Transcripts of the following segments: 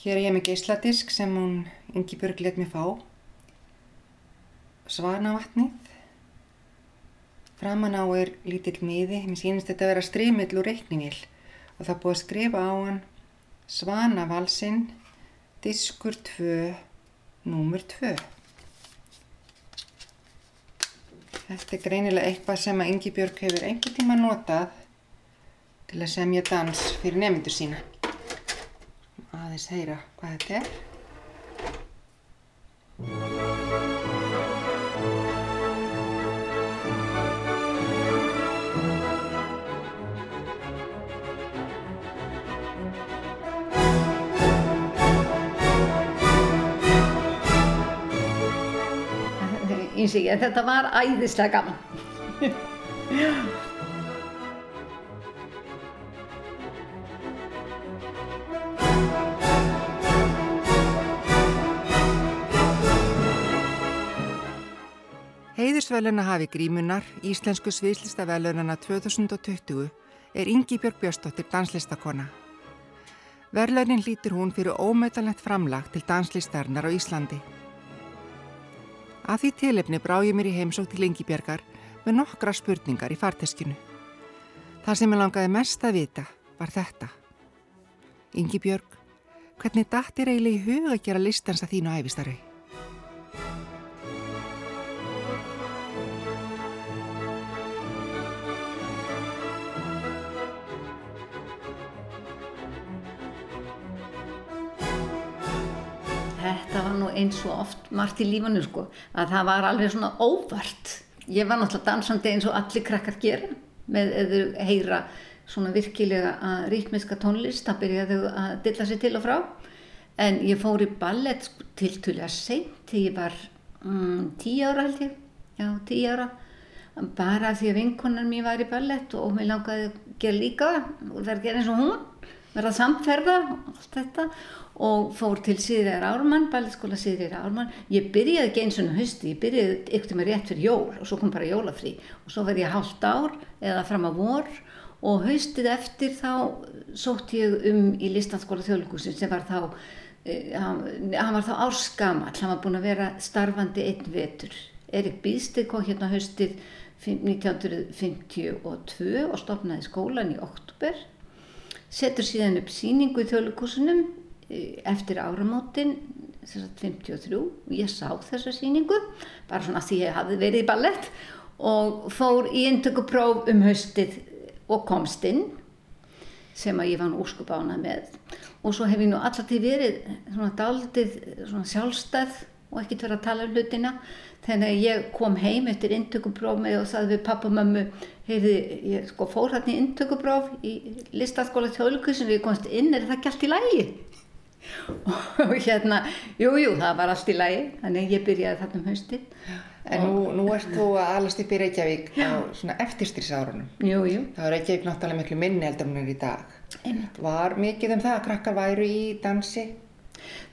Hér er ég með geysladisk sem hún Ingi Björg let mér fá. Svanavatnið. Framan á er lítill miði. Mér sýnist þetta að vera strimill úr reikningil og það búið að skrifa á hann Svanavalsinn, diskur 2, númur 2. Þetta er greinilega eitthvað sem að Ingi Björg hefur einhver tíma notað til að semja dans fyrir nefndu sína aðeins heyra hvað þetta er. Þetta var æðislega gaman. Heiðisveluna hafi grímunar, Íslensku sviðslistavelunana 2020 er Ingi Björg Björnsdóttir danslistakona. Verlaunin lítur hún fyrir ómetalent framlag til danslistarnar á Íslandi. Að því tilefni brá ég mér í heimsók til Ingi Björgar með nokkra spurningar í farteskinu. Það sem ég langaði mest að vita var þetta. Ingi Björg, hvernig dættir eiginlega í huga að gera listans að þínu æfistarau? Nú eins og oft margt í lífanu sko, að það var alveg svona óvart. Ég var náttúrulega dansandi eins og allir krakkar gera með eða heyra svona virkilega rítmiska tónlist, það byrjaði að dilla sér til og frá. En ég fór í ballett sko, til tulega seint þegar ég var mm, tíu ára held ég, já tíu ára. Bara því að vinkonan mér var í ballett og mér langaði að gera líka, verða að gera eins og hún, verða samferða og allt þetta og fór til Sýðriðar Ármann, balletskóla Sýðriðar Ármann. Ég byrjaði ekki eins og hausti, ég byrjaði ykkur með rétt fyrir jól og svo kom bara jólafrí og svo var ég hálft ár eða fram á vor og haustið eftir þá sótt ég um í listanskóla þjóðlugusin sem var þá, eh, hann, hann var þá árskamall, hann var búin að vera starfandi einn vetur. Erik Bíðstig kom hérna haustið 1952 og stopnaði skólan í oktober, setur síðan upp síningu í þjóðlugusinum eftir áramótin 53 og ég sá þessa síningu bara svona því ég hafði verið í ballett og fór í intökupróf um haustið og komst inn sem að ég var nú úrskup ánað með og svo hef ég nú alltaf til verið svona daldið svona sjálfstæð og ekkert verið að tala um hlutina þannig að ég kom heim eftir intökupróf með og saði við pappa og mömmu heyrði, ég sko fór hérna í intökupróf í listaskóla þjóðlugur sem við komst inn, er það allt í lægi? og hérna, jújú, jú, það var allt í lagi, þannig ég byrjaði þarna um haustið. En nú, nú ert þú að alast upp í Reykjavík á svona eftirstýrsárunum. Jú, jú. Það var Reykjavík náttúrulega miklu minni heldur en er í dag. Einmitt. Var mikið um það að krakkar væru í dansi?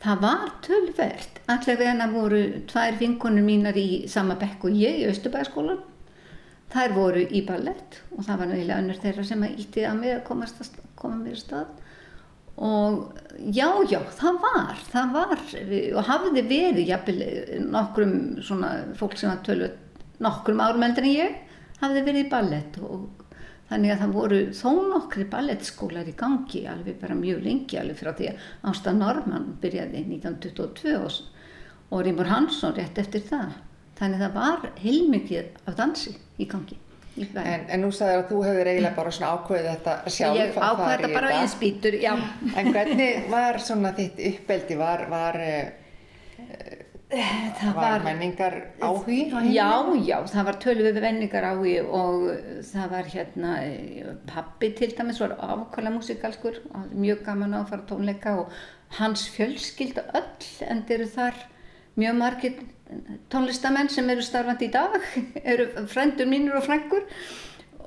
Það var tölvert. Allega en það voru tvær vinkonur mínar í sama bekk og ég í Östubæðaskólan. Þær voru í ballett og það var náttúrulega önnur þeirra sem að ítti að mig að komast að koma mér stað og já, já, það var, það var og hafði verið jafnvel nokkrum svona fólk sem var tölvöld nokkrum árum eldur en ég hafði verið í ballett og þannig að það voru þó nokkri ballettskólar í gangi alveg bara mjög lengi alveg frá því að Ásta Norman byrjaði 1922 og, og Rímur Hansson rétt eftir það. Þannig að það var heilmikið af dansi í gangi En, en nú sagður að þú hefur eiginlega bara svona ákveðið þetta sjálf Ég ákveði þetta bara í spýtur, já. En hvernig var svona þitt uppbeldi, var, var, var, var menningar áhugi? Já, já, það var tölvöðu menningar áhugi og það var hérna, pappi til dæmis var afkvæmlega músikalskur, mjög gaman á að fara tónleika og hans fjölskylda öll endur þar mjög margir tónlistamenn sem eru starfandi í dag, eru frændur mínur og frængur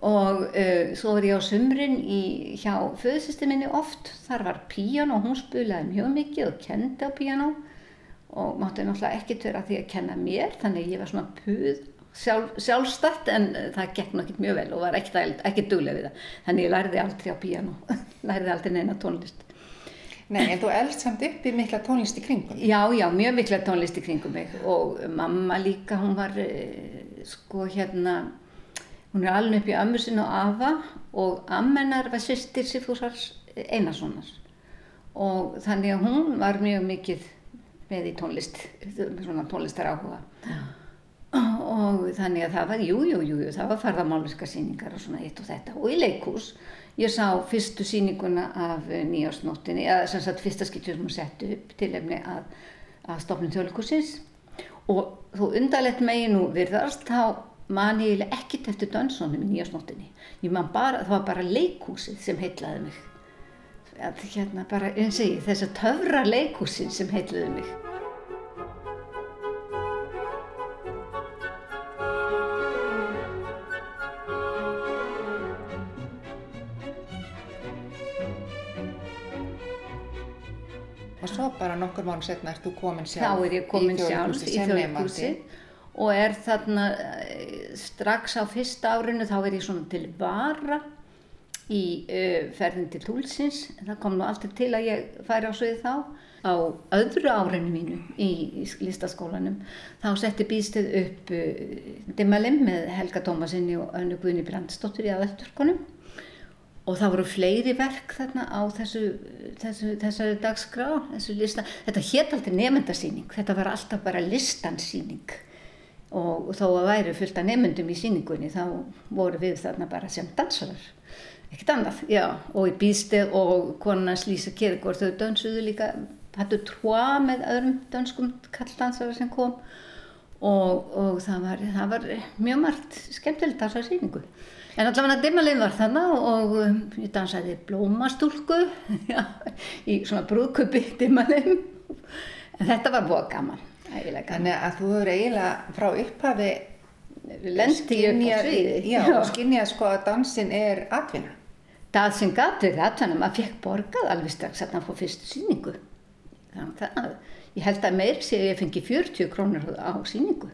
og uh, svo var ég á sumrin í, hjá föðusysteminni oft, þar var píján og hún spulaði mjög mikið og kendi á píján og mátti náttúrulega ekkert vera því að kenna mér, þannig ég var svona puð sjálf, sjálfstætt en það gekk náttúrulega mjög vel og var ekkert, duglega við það, þannig ég lærði aldrei á píján og lærði aldrei neina tónlist. Nei, en þú elst samt upp í mikla tónlist í kringum. Já, já, mjög mikla tónlist í kringum mig og mamma líka, hún var eh, sko hérna, hún er alveg upp í ömmu sinni og afa og ammennar var sýstir Sifúsars Einarssonar og þannig að hún var mjög mikið með í tónlist, svona tónlistar áhuga. Og þannig að það var, jú, jú, jú, það var farðamáliska síningar og svona eitt og þetta og í leikús Ég sá fyrstu síninguna af nýjársnóttinni, eða sem sagt fyrsta skiptjum sem hún setti upp til efni að, að stofnum þjóðlikursins og þó undarlegt megi nú virðast þá man ég ekkert eftir dönsónum í bara, það var bara leikúsið sem heitlaði mig. Hérna bara, eins og ég, þess að töfra leikúsið sem heitlaði mig. Og svo bara nokkur mánu setna ert þú komin sjálf er ég komin í þjóðleikhúsi og er þarna eh, strax á fyrsta árinu þá er ég svona til vara í uh, ferðin til Túlsins. Það kom nú alltaf til að ég færi á sviði þá. Á öðru árinu mínu í, í listaskólanum þá setti býstið upp uh, Dimmalim með Helga Tómasinni og Önnu Guðni Brandstóttur í aðverturkonum og það voru fleiri verk þarna á þessu, þessu, þessari dagskrá, þessu lista. Þetta hétt aldrei nefndasýning, þetta var alltaf bara listansýning og, þó að væri fullt af nefndum í sýningunni þá voru við þarna bara sem dansarar, ekkert annað, já, og í býstið og konans Lísa Kjergård þau dansuðu líka, hattu tróa með öðrum danskum kalldansarar sem kom og, og það, var, það var mjög margt skemmtilegt þessar sýningu. En allavega dimmalinn var þannig og um, ég dansaði blómastúlku já, í svona brúðkupi dimmalinn. En þetta var búið gaman, eiginlega gaman. Þannig að þú hefur eiginlega frá upphafi lendi upp á sviði. Já, og skinnjað sko að dansin er atvinna. Dansin gæti verið atvinna, maður fekk borgað alveg strax að það fór fyrstu síningu. Þannig að ég held að meir sé að ég fengi 40 krónur á síningu.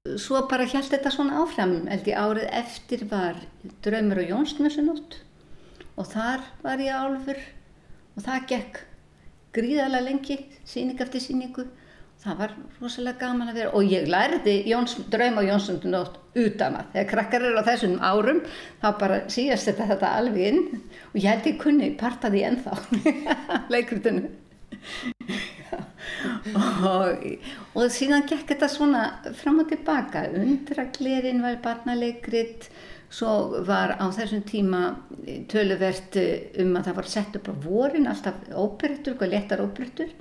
Svo bara held þetta svona áfram, held ég árið eftir var Draumur og Jónsmessunótt og þar var ég álfur og það gekk gríðarlega lengi, síning eftir síningu. Það var rosalega gaman að vera og ég lærði Jóns, Draum og Jónsmessunótt utan að þegar krakkar eru á þessum árum þá bara síast þetta, þetta alveg inn og ég held ég kunni partaði ennþá leikrutinu og, og síðan gekk þetta svona fram og tilbaka. Undraglerin var barnalegrit svo var á þessum tíma töluvert um að það var sett upp á vorin alltaf óperettur, eitthvað letar óperettur.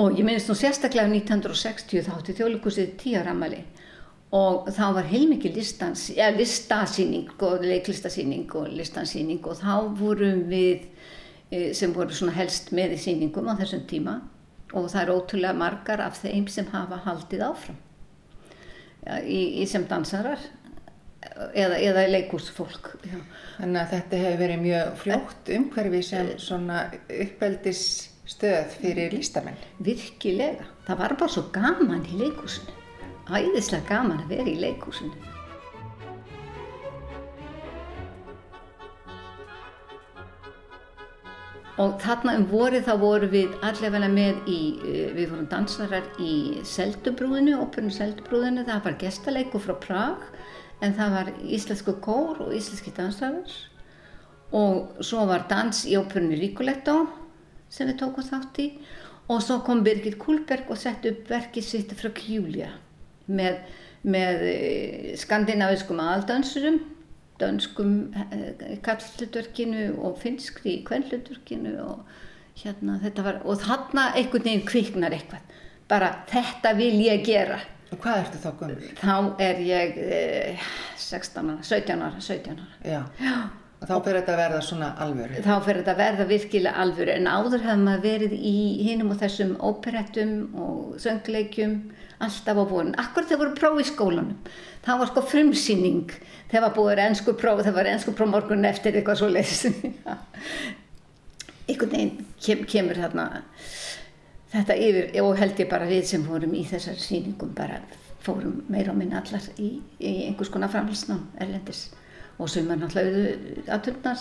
Og ég minnist nú sérstaklega 1960 þá átti þjóðleikusið tíaramali og þá var heilmikið ja, listasýning og leiklistasýning og listansýning. Og þá vorum við eh, sem voru svona helst með í sýningum á þessum tíma og það er ótrúlega margar af þeim sem hafa haldið áfram. Ja, í, í sem dansarar eða, eða leikúsfólk já. Þannig að þetta hefur verið mjög fljótt umhverfi sem svona uppeldis stöð fyrir lístamenn Virkilega, það var bara svo gaman í leikúsinu æðislega gaman að vera í leikúsinu og þarna um vorið þá vorum við allavega með í, eh, við vorum dansarar í Seldubrúðinu, óperinu Seldubrúðinu, það var gestaleiku frá Prag en það var íslensku kór og íslenski dansarar og svo var dans í óperinu Rigoletto sem við tókum þátt í. Og svo kom Birgit Kullberg og sett upp verkið sitt frá Kjúlia með, með eh, skandinaviskum aðaldansurum dönskum eh, kallhlutverkinu og finskri í kvennhlutverkinu og hérna þetta var og þarna einhvern veginn kviknar eitthvað. Bara þetta vil ég gera. Og hvað ertu þá gömur? þá er ég eh, 16 ára, 17 ára 17 ára. Já, já. og þá fyrir þetta að verða svona alvöru. Þá fyrir þetta að verða virkilega alvöru. En áður hefði maður verið í hinum og þessum óperettum og söngleikjum alltaf á vorin, akkur þegar voru próf í skólanum. Það var sko frumsýning. Þegar var búið ennsku próf það var ennsku próf morgun eftir eitthvað svo leiðis einhvern veginn kem, kemur þarna þetta yfir og held ég bara við sem fórum í þessar sýningum bara fórum meira á minn allar í, í einhvers konar framhalsnám erlendis. Og sem er náttúrulega aðturnar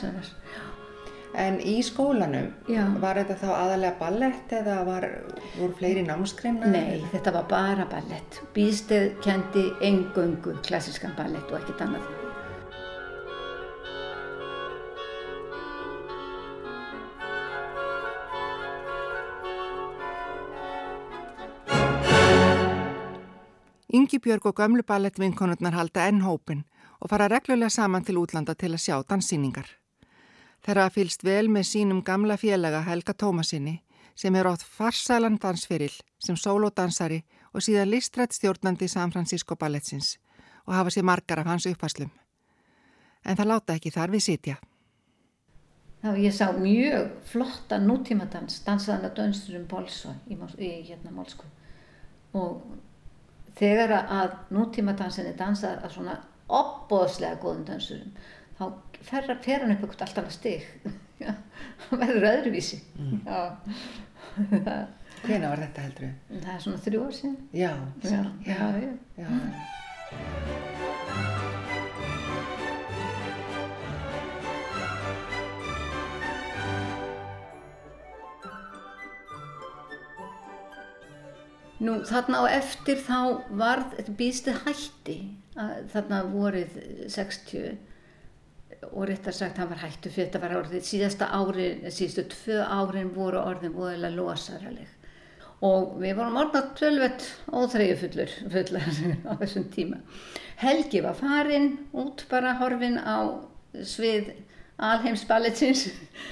En í skólanum, Já. var þetta þá aðalega ballett eða var, voru fleiri námskreimna? Nei, þetta var bara ballett. Býðsteð kendi engöngu klassískan ballett og ekkert annað. Ingi Björg og gömlu ballettvinkonurnar halda enn hópin og fara reglulega saman til útlanda til að sjá danssýningar. Þeirra fylst vel með sínum gamla félaga Helga Tómasinni sem er átt farsælan dansferil sem sólódansari og síðan listrætt stjórnandi San Francisco Balletsins og hafa sér margar af hans uppfæslum. En það láta ekki þar við sitja. Þá ég sá mjög flotta nútímadans, dansaðan að dönsturum Bolsa í, í hérna Málsku. Og þegar að nútímadansin er dansað að svona opbóðslega góðum dansurum, þá fer, fer hann upp eitthvað allt annað stig. Það verður öðruvísi. Það, Hvena var þetta heldur við? það er svona þrjú ár síðan. Já, Já, já, já. Nú þarna á eftir þá þetta býðstu hætti, að, þarna vorið 60 og réttar sagt hann var hættu fyrir þetta var orðið síðasta árin, síðustu tvö árin voru orðin voðilega losaraleg og við vorum orðnað tölvett óþreyju fullur, fullar á þessum tíma. Helgi var farin út bara horfin á svið alheimsballetsins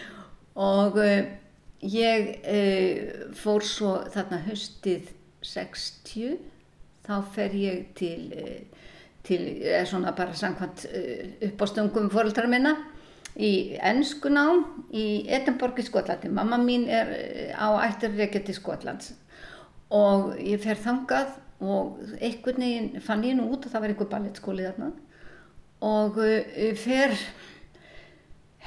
og uh, ég uh, fór svo þarna höstið 60 þá fer ég til, uh, til er svona bara samkvæmt upp á stungum fóröldra minna í ennskunám í Edinborg í Skotlandi. Mamma mín er uh, á ættirreikja til Skotlands. Og ég fer þangað og einhvern veginn fann ég nú út að það var einhver ballettskóli þarna. Og uh, fer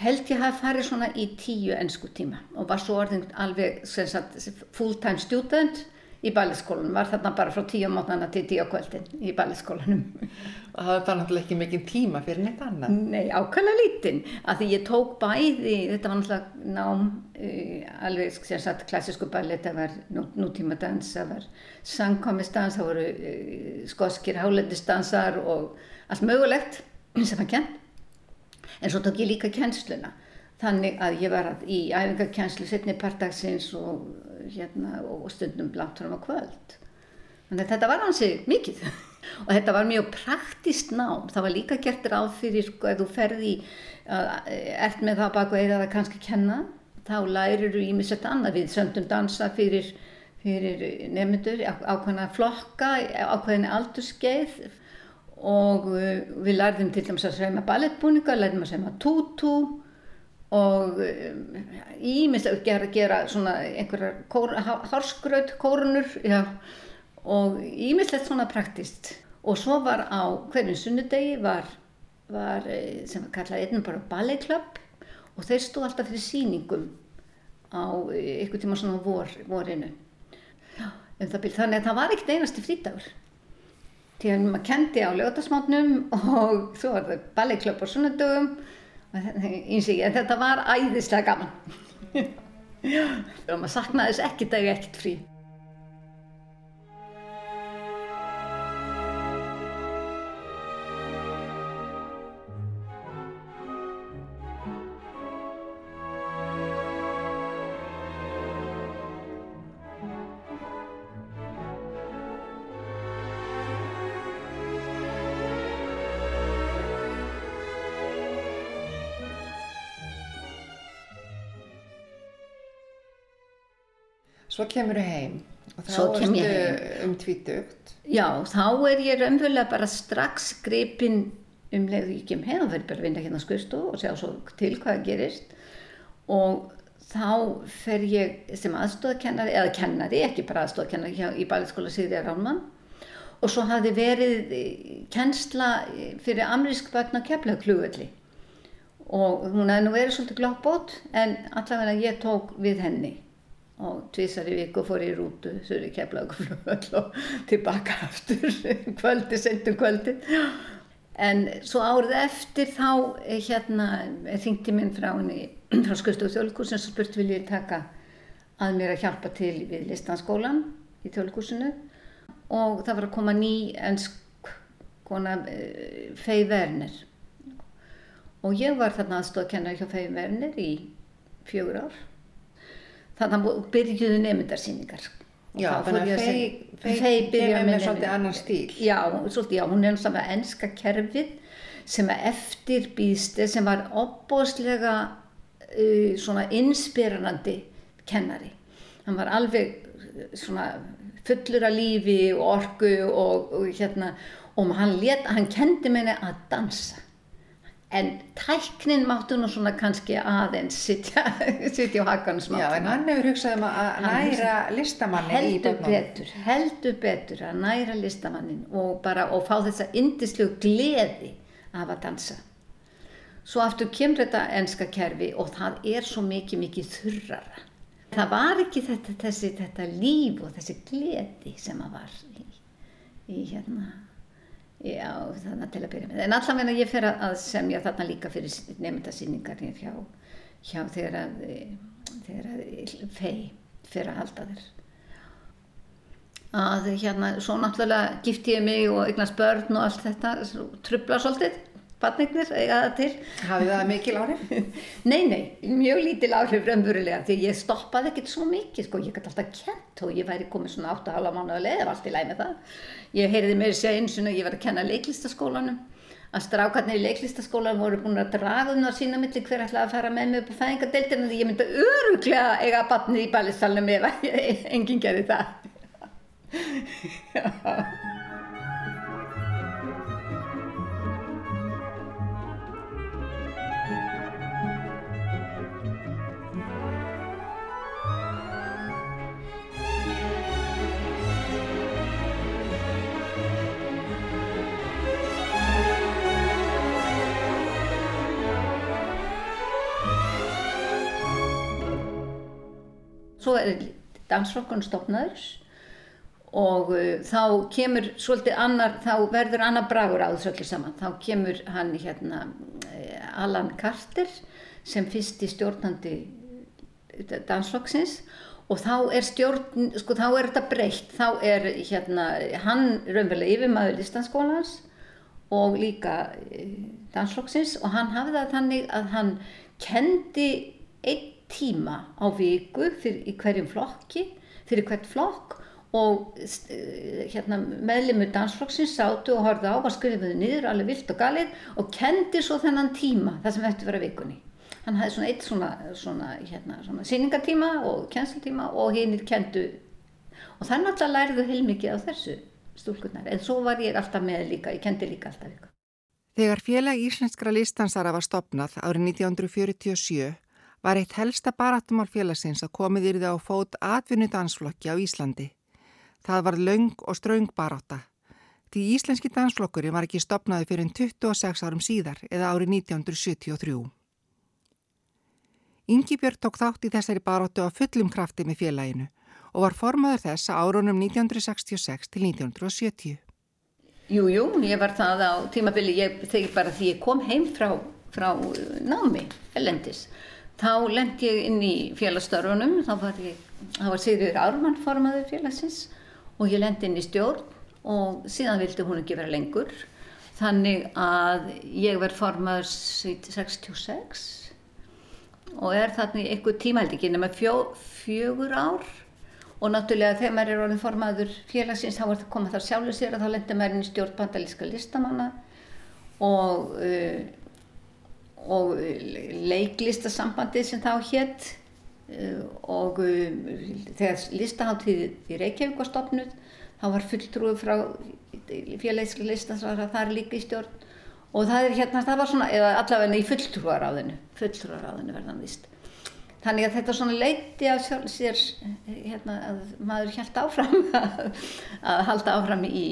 held ég hafi farið svona í tíu ennsku tíma og var svo orðin alveg sagt, full-time student í balletskólanum, var þarna bara frá tíu mótnana til tíu á kvöldin í balletskólanum. Og það var náttúrulega ekki mikinn tíma fyrir neitt annað. Nei, ákvæmlega lítinn, að því ég tók bæði, þetta var náttúrulega nám, uh, alveg sem sagt klassísku ballett, það var nú, nútíma dans, það var sangkomistans, það voru uh, skoskir hálendisdansar og allt mögulegt sem var kent. En svo tók ég líka kjensluna. Þannig að ég var að, í æfingarkjenslu setni partagsins og, hérna, og stundum langt fram á kvöld. Þannig að þetta var hansi mikið. og þetta var mjög praktist nám. Það var líka gert ráð fyrir, sko, ef þú ferði, ert með það baku eða það kannski kenna, þá lærir þú ímisett annað við söndum dansa fyrir, fyrir nefnendur, ákveðna flokka, ákveðin aldurskeið og við lærðum til dæmis að sveima ballettbúninga, lærðum að sveima tútú og ímislega gera, gera svona einhverjar kór, hárskraut kórunur já, og ímislegt svona praktist og svo var á hverjum sunnudegi var, var sem var kallað Edinburgh Ballet Club. Og þeir stóð alltaf fyrir síningum á einhver tíma svona vor, vorinu. Um þannig að það var ekkert einasti frítagur því að maður kendi á lögdagsmátnum og svo var það Ballet Club á sunnudögum en þetta var æðislega gaman. Og maður saknaði þess ekki dagi ekkert frí Svo kemur þau heim og þá ertu um tvítugt. Já, þá er ég raunverulega bara strax gripin um leið og ég kem heim. Og verður bara að vinna hérna skurstu og sjá svo til hvað gerist. Og þá fer ég sem aðstofakennari, eða kennari, ekki bara aðstofakennari í Bæliðskóla Sigriðar Rálmann og svo hafði verið kennsla fyrir amrísk börn kepla klugulli og hún hefði nú verið svolítið gloppbót en allavega ég tók við henni og tvísar í viku fór ég í rútu svo er ég keflaði og tilbaka aftur kvöldi, sentum kvöldi. En svo árið eftir þá eh, hérna þingti minn frá henni frá Skustofu þjóðlíkusinu og spurt vil ég taka að mér að hjálpa til við listanskólan í þjóðlíkusinu og það var að koma ný ennsk kona uh, Fei Werner. Og ég var þarna aðstóð að kenna hjá Fei Werner í fjögur ár þannig að byrjuðu nefndarsýningar Já, þannig að Fei byrjar með svolítið annan stíl. Já, svolítið, já, hún er náttúrulega enska kerfið sem að eftir býðst sem var opbóðslega uh, svona inspirerandi kennari. Hann var alveg svona fullur af lífi og orgu og, og hérna og hann, let, hann kendi minni að dansa en tæknin máttu nú svona kannski aðeins sitja, sitja á hakanum smátt. Já, en hann hefur hugsað um að næra listamannin í heldur börnum. betur, heldur betur að næra listamannin og bara og fá þessa indislegu gleði af að dansa. Svo aftur kemur þetta enska kerfi og það er svo mikið, mikið þurrara. Það var ekki þetta, þessi, þetta líf og þessi gleði sem að var í, í hérna, Já, þannig til að byrja með. En allavega ég fer að semja þarna líka fyrir nefndasýningar hér hjá, hjá þegar að, þegar að fei fyrir að halda þér. Að hérna, svo náttúrulega gifti ég mig og eignast börn og allt þetta, trubla svolítið, batningnir, eiga það til. Hafið það mikil áhrif? Nei, nei, mjög lítil áhrif raunverulega því ég stoppaði ekkert svo mikið sko, ég gæti alltaf kent og ég væri komið svona 8,5 mánuða leið, allt í læg með það. Ég heyrði mér sér eins og ég var að kenna leiklistaskólanum, að strákarnir í leiklistaskólanum voru búin að draga um það sína milli hver ætlaði að fara með mig upp á fæðingadeildinu því ég myndi öruglega eiga batnið í bælistalunum ef enginn gerði það. Svo er dansflokkun stopnaður og uh, þá kemur svolítið annar, þá verður annar bragur á þessu öllu saman. Þá kemur hann hérna uh, Alan Carter sem fyrst í stjórnandi dansflokksins og þá er stjórn, sko þá er þetta breytt, þá er hérna hann raunverulega yfirmaður listanskólans og líka uh, dansflokksins og hann hafði það þannig að hann kendi einn tíma á viku fyrir, í hverjum flokki, fyrir hvert flokk og hérna, meðlimur dansflokksins sátu og horfði á að skrifaði niður alveg vilt og galið og kendi svo þennan tíma það sem eftir vera vikunni. Hann hafði svona eitt svona, svona, hérna, svona síningatíma og kjenslutíma og hinnir kendu og þannig alltaf læriðu heilmikið á þessu stúlkunar en svo var ég alltaf með líka, ég kendi líka alltaf ykkur. Þegar félag íslenskra listansara var stopnað árið 1947 var eitt helsta baratumál félagsins að komið yrði á fót atvinnu dansflokki á Íslandi. Það var laung og straung baráta. Því íslenski dansflokkurinn var ekki stopnaði fyrir 26 árum síðar eða árið 1973. Ingi Björg tók þátt í þessari baróttu á fullum krafti með félaginu og var formaður þess að árunum 1966 til 1970. Jú, jú, ég var það á tímabili, ég, þegar bara því ég kom heim frá, frá námi, elendis, þá lendi ég inn í félagsstörfunum, þá var, var Sigriður Ármann formaður félagsins og ég lendi inn í stjórn og síðan vildi hún ekki vera lengur, þannig að ég verð formaður 66 og er þarna í einhver tíma held ekki nema fjó, fjögur ár. Og náttúrulega þegar maður er orðin formaður félagsins þá er það komað þar sjálfur sér að þá lendir maður inn í stjórn bandalíska listamanna og, uh, og leiklistasambandið sem þá hétt uh, og uh, þegar listaháttíð í Reykjavík var stopnud þá var fulltrúi frá félagslega listansvara þar líka í stjórn og það er hérna, það var svona, eða allavega í fulltrúaráðinu, fulltrúaráðinu verðan vist. Þannig að þetta svona leiti af sjálf sér, hérna, að maður held áfram, að, að halda áfram í,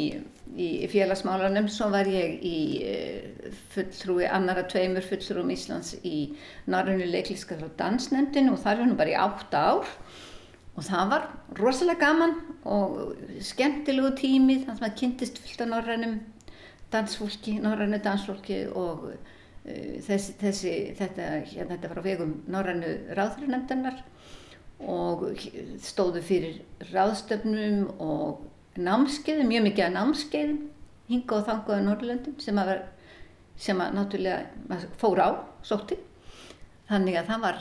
í félagsmálanum. Svo var ég í fulltrúi, annara tveimur fulltrúum Íslands í Norrönu leikliska og dansnefndinu og þar var nú bara í átta ár. Og það var rosalega gaman og skemmtilegu tími, þannig að maður kynntist fullt af norrænum dansfólki, norrannu dansfólki og uh, þessi, þessi, þetta, hérna, þetta var á vegum norrannu ráðhverjunemndennar og stóðu fyrir ráðstöfnum og námskeiðum, mjög mikið að námskeiðum hinga og þangaðu Norrlöndum sem að, var, sem að náttúrulega fór á, sótti. Þannig að það var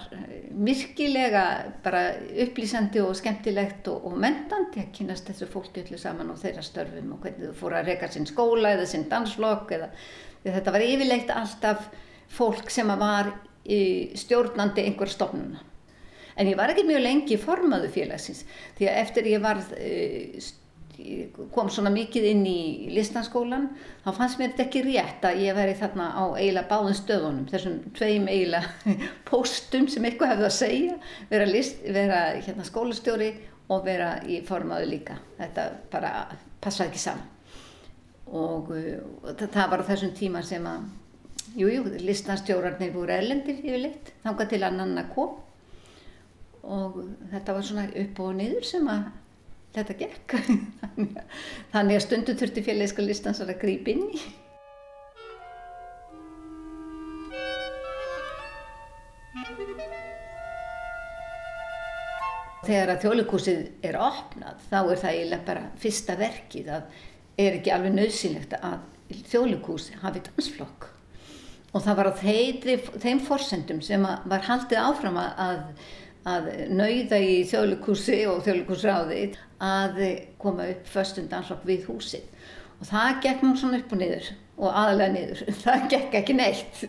virkilega bara upplýsandi og skemmtilegt og, og mentandi að kynast þessu fólki öllu saman og þeirra störfum og hvernig þú fór að reyka sinn skóla eða sinn danslokk eða þetta var yfirleitt alltaf fólk sem var stjórnandi einhver stofnuna En ég var ekki mjög lengi formaðu félagsins því að eftir ég var, eh, kom svona mikið inn í listanskólan þá fannst mér þetta ekki rétt að ég veri þarna á eiginlega báðum stöðunum, þessum tveim eiginlega póstum sem eitthvað hefði að segja, vera, list, vera hérna, skólastjóri og vera í formaðu líka. Þetta bara passaði ekki saman. Og, og það var á þessum tíma sem að, jújú, jú, listanstjórarnir voru erlendir yfirleitt, þangað til að nanna kom. Og þetta var svona upp og niður sem að þetta gekk. Þannig að stundu þurfti félagska listansar að grípa inn í. Þegar að þjóðleikúsið er opnað þá er það eiginlega bara fyrsta verkið að er ekki alveg nöðsynlegt að þjóðleikús hafi dansflokk. Og það var á þeim forsendum sem var haldið áfram að að nauða í þjóðleikursi og þjóðleikursráði að koma upp förstundansokk við húsið. Og það gekk nú svona upp og niður og aðalega niður, það gekk ekki neitt.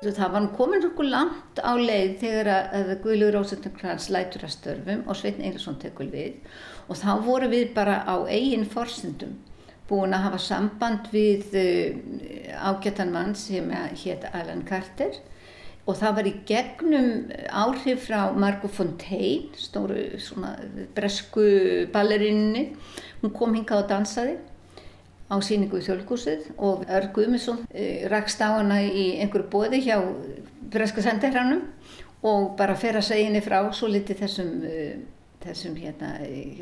Það var komin okkur langt á leið þegar að Guðlur Rósendarkrans lætur að störfum og Sveitn Einarsson tekur við. Og þá voru við bara á eigin forsendum búin að hafa samband við uh, ágættan mann sem hétt Alan Carter. Og það var í gegnum áhrif frá Margot Fontaine, stóru bresku ballerinni. Hún kom hinga og dansaði á síningu í þjólkúsið og Örg Guðmundsson uh, rakst á hana í einhverju bóði hjá breska sendirhannum og bara fer að segja henni frá svo litið þessum uh, þessum hérna,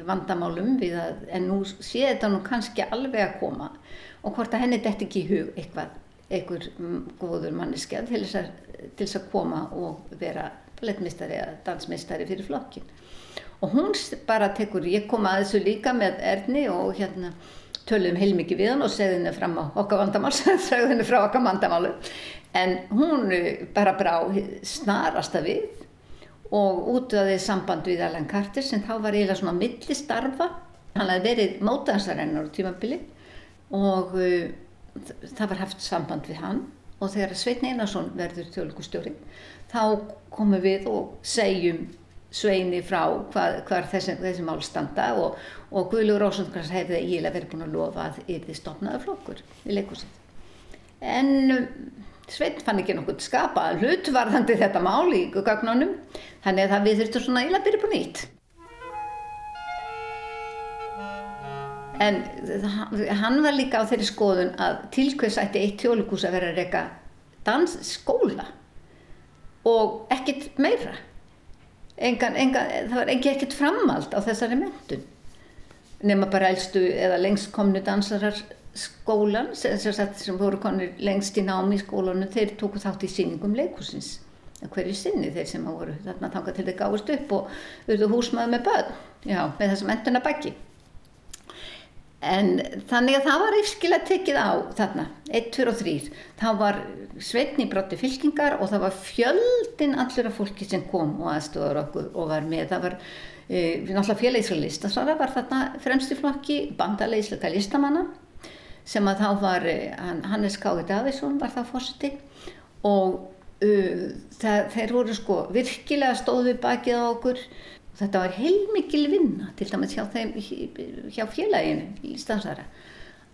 vandamálum við að, en nú sé þetta nú kannski alveg að koma og hvort að henni detti ekki í hug eitthvað, einhver góður til þess að, til þess að koma og vera ballettmistari eða dansmistari fyrir flokkin. Og hún bara tekur, ég kom að þessu líka með Erni og hérna töluðum heilmikið við hann og segði henni fram á okkar vandamál, segði henni frá okkar vandamálu, en hún bara brá snarasta við og útöði samband við Alan Carter sem þá var eiginlega svona millistarfa. Hann hafði verið mótaðansarennur á tímabili og uh, það var haft samband við hann. Og þegar Svein Einarsson verður þjóðlugustjóri þá komum við og segjum Sveini frá hvað, hvað þessi, þessi mál standa og, og Guðlur Rósundkvæmst hefði eiginlega verið búin að lofa að yfir því stopnaði flokkur í leikursið en um, Svein fann ekki nokkuð skapa hlutvarðandi þetta mál í gagnónum þannig að það við þurftum svona íla að byrja på nýtt. En hann var líka á þeirri skoðun að til hvers ætti eitt tjólikús að vera að reyka dansskóla og ekkert meira. Engan, engan, það var ekki ekkert framald á þessari mentun nema bara elstu eða lengst komnu dansarar skólan sem, sem voru konur lengst í námi í skólanu þeir tóku þátt í síningum leikursins hverju sinni þeir sem voru þarna þanga til þeir gáðist upp og auðvitað húsmaður með börn. Já, með þessum enduna baggi en þannig að það var yfirskilega tekið á þarna 1, 2 og 3 þá var sveitni brotti fylkingar og það var fjöldin allur af fólki sem kom og aðstofar okkur og var með. Það var e, náttúrulega fjöleislega listasvara var þarna fremsti flokki bandalegisleika listamanna sem að þá var eh, Hannes Káði Davísson var það fórseti og uh, það, þeir voru sko virkilega stóð við bakið á okkur þetta var heilmikil vinna til dæmis hjá, þeim, hjá félaginu í Stansara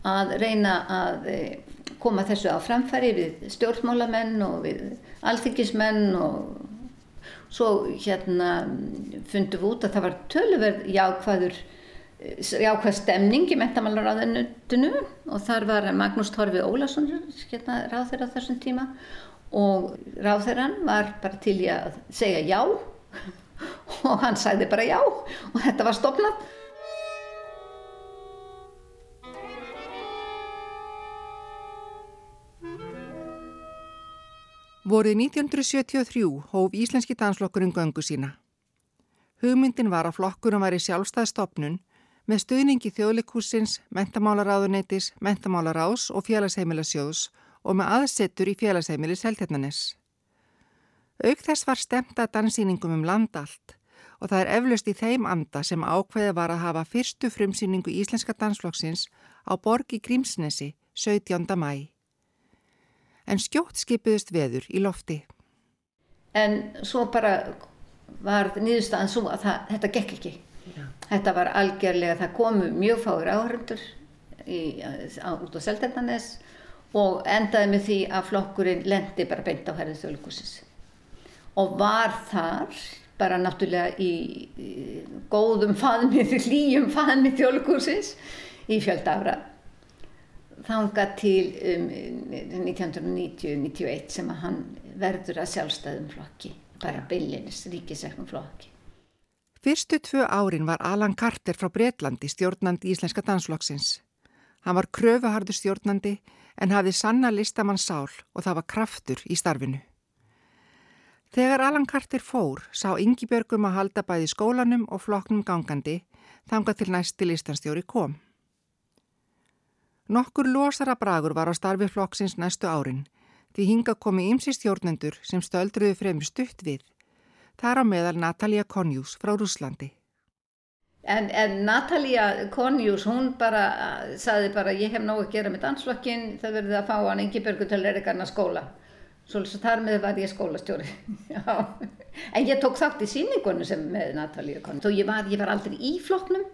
að reyna að eh, koma þessu á framfæri við stjórnmálamenn og við alþyggismenn og svo hérna fundum við út að það var töluverð jákvæður jákvæð stemning í mentamálaráðunutinu og þar var Magnús Torfi Ólason hérna, ráðherra þessum tíma og ráðherran var bara til að segja já og hann sagði bara já og þetta var stopnað. Vorið 1973 hóf Íslenski dansflokkurinn göngu sína. Hugmyndin var að flokkurum var í sjálfstæðstofnun með stuðningi þjóðleikúsins, mentamálaráðuneytis, mentamálaráðs og félagsheimilasjóðs og með aðsettur í félagsheimili Seltjarnanes. Auk þess var stemt að dansýningum um landallt og það er eflaust í þeim anda sem ákveði var að hafa fyrstu frumsýningu Íslenska dansflokksins á borgi Grímsnesi 17. mæ. En skjótt skipiðust veður í lofti. En svo bara var nýðustafan svo að það, þetta gekk ekki. Já. Þetta var algjörlega, það komu mjög fáir áhörundur út á Seltendanes og endaði með því að flokkurinn lendi bara beint á herðið þjóðleikusins. Og var þar bara náttúrulega í, í góðum faðmið, hlýjum faðmið þjóðleikusins í fjölda ára. Þánga til um, 1990-91 sem að hann verður að sjálfstæðum flokki bara byllinis ríkisæknum flokki. Fyrstu tvö árin var Alan Carter frá Breitlandi stjórnandi Íslenska dansflokksins. Hann var kröfuhardur stjórnandi en hafði sanna listamann sál og það var kraftur í starfinu. Þegar Alan Carter fór sá Ingi Björgum að halda bæði skólanum og flokknum gangandi þanga til næsti listanstjóri kom. Nokkur losara bragur var á starfi flokksins næstu árin því hinga komi ymsi stjórnendur sem stöldruðu fremur stutt við. Það er á meðal Natalia Konjús frá Rúslandi. En, en Natalia Konjús, hún bara saði bara ég hef nógu að gera með dansflokkin, það verði að fá hann yngi börgu til kannar skóla. Svolítið þar með var ég skólastjóri. en ég tók þátt í síningunum sem með Natalia Konjús. Ég var, ég var aldrei í flokknum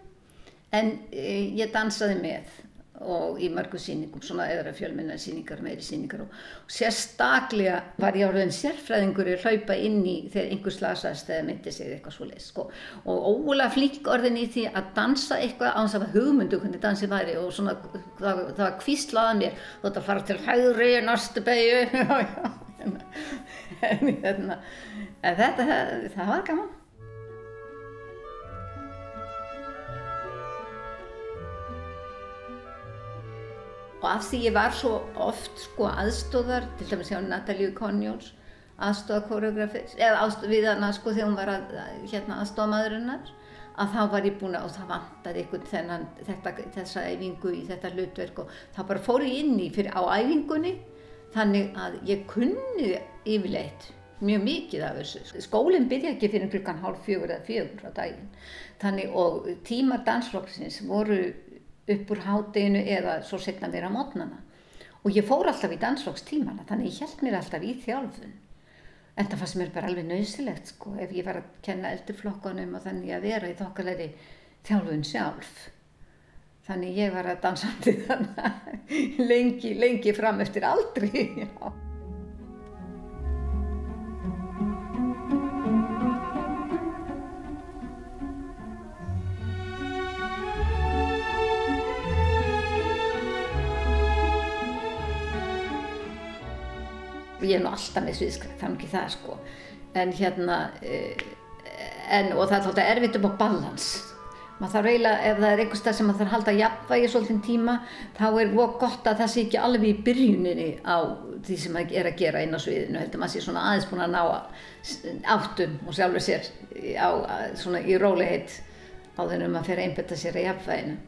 en e, ég dansaði með og í mörgu síningum, svona eðra fjölminna síningar, meiri síningar og, og sérstaklega var ég áraðin sérfræðingur að hlaupa inn í þegar einhver slasast eða myndi sig eitthvað svo leið sko. og ógulega flík orðin í því að dansa eitthvað á þess að hugmyndu hvernig dansið væri og svona það, það var kvíslaðað mér þú ætti að fara til hægri, nástu beigju en, en, en þetta það, það var gaman og af því ég var svo oft sko aðstóðar, til dæmis hjá Natalíu Konjóns, aðstóða koreografis, eða aðstóð við hana sko þegar hún var að, hérna aðstóða maðurinnar, að þá var ég búin að, og það vantaði einhvern þennan, þetta, þessa æfingu í þetta hlutverk og þá bara fór ég inn í fyrir á æfingunni, þannig að ég kunni yfirleitt mjög mikið af þessu. Skólinn byrja ekki fyrir klukkan hálf fjögur eða fjögur á daginn, þannig og tímar dansflokksins voru upp úr hádeginu eða svo setna mér á mótnana og ég fór alltaf í dansflokkstímana þannig ég held mér alltaf í þjálfun. En það fannst mér bara alveg nöðsilegt sko ef ég var að kenna eldurflokkanum og þannig að vera í þokkalegri þjálfun sjálf. Þannig ég var að dansandi þannig lengi, lengi fram eftir aldri já ég er nú alltaf með sviðskrækt, það sko. En hérna eh, en, og það er að erfitt upp á balans. Maður þarf eiginlega, ef það er einhver stað sem maður þarf að halda jafnvægi svolítið tíma þá er gott að það sé ekki alveg í byrjuninni á því sem maður er að gera inn á sviðinu, heldur maður sé svona aðeins búin að ná áttum og sjálfur sér á, svona í róliheit á þennum að fer að einbetta sér að jafnvæginu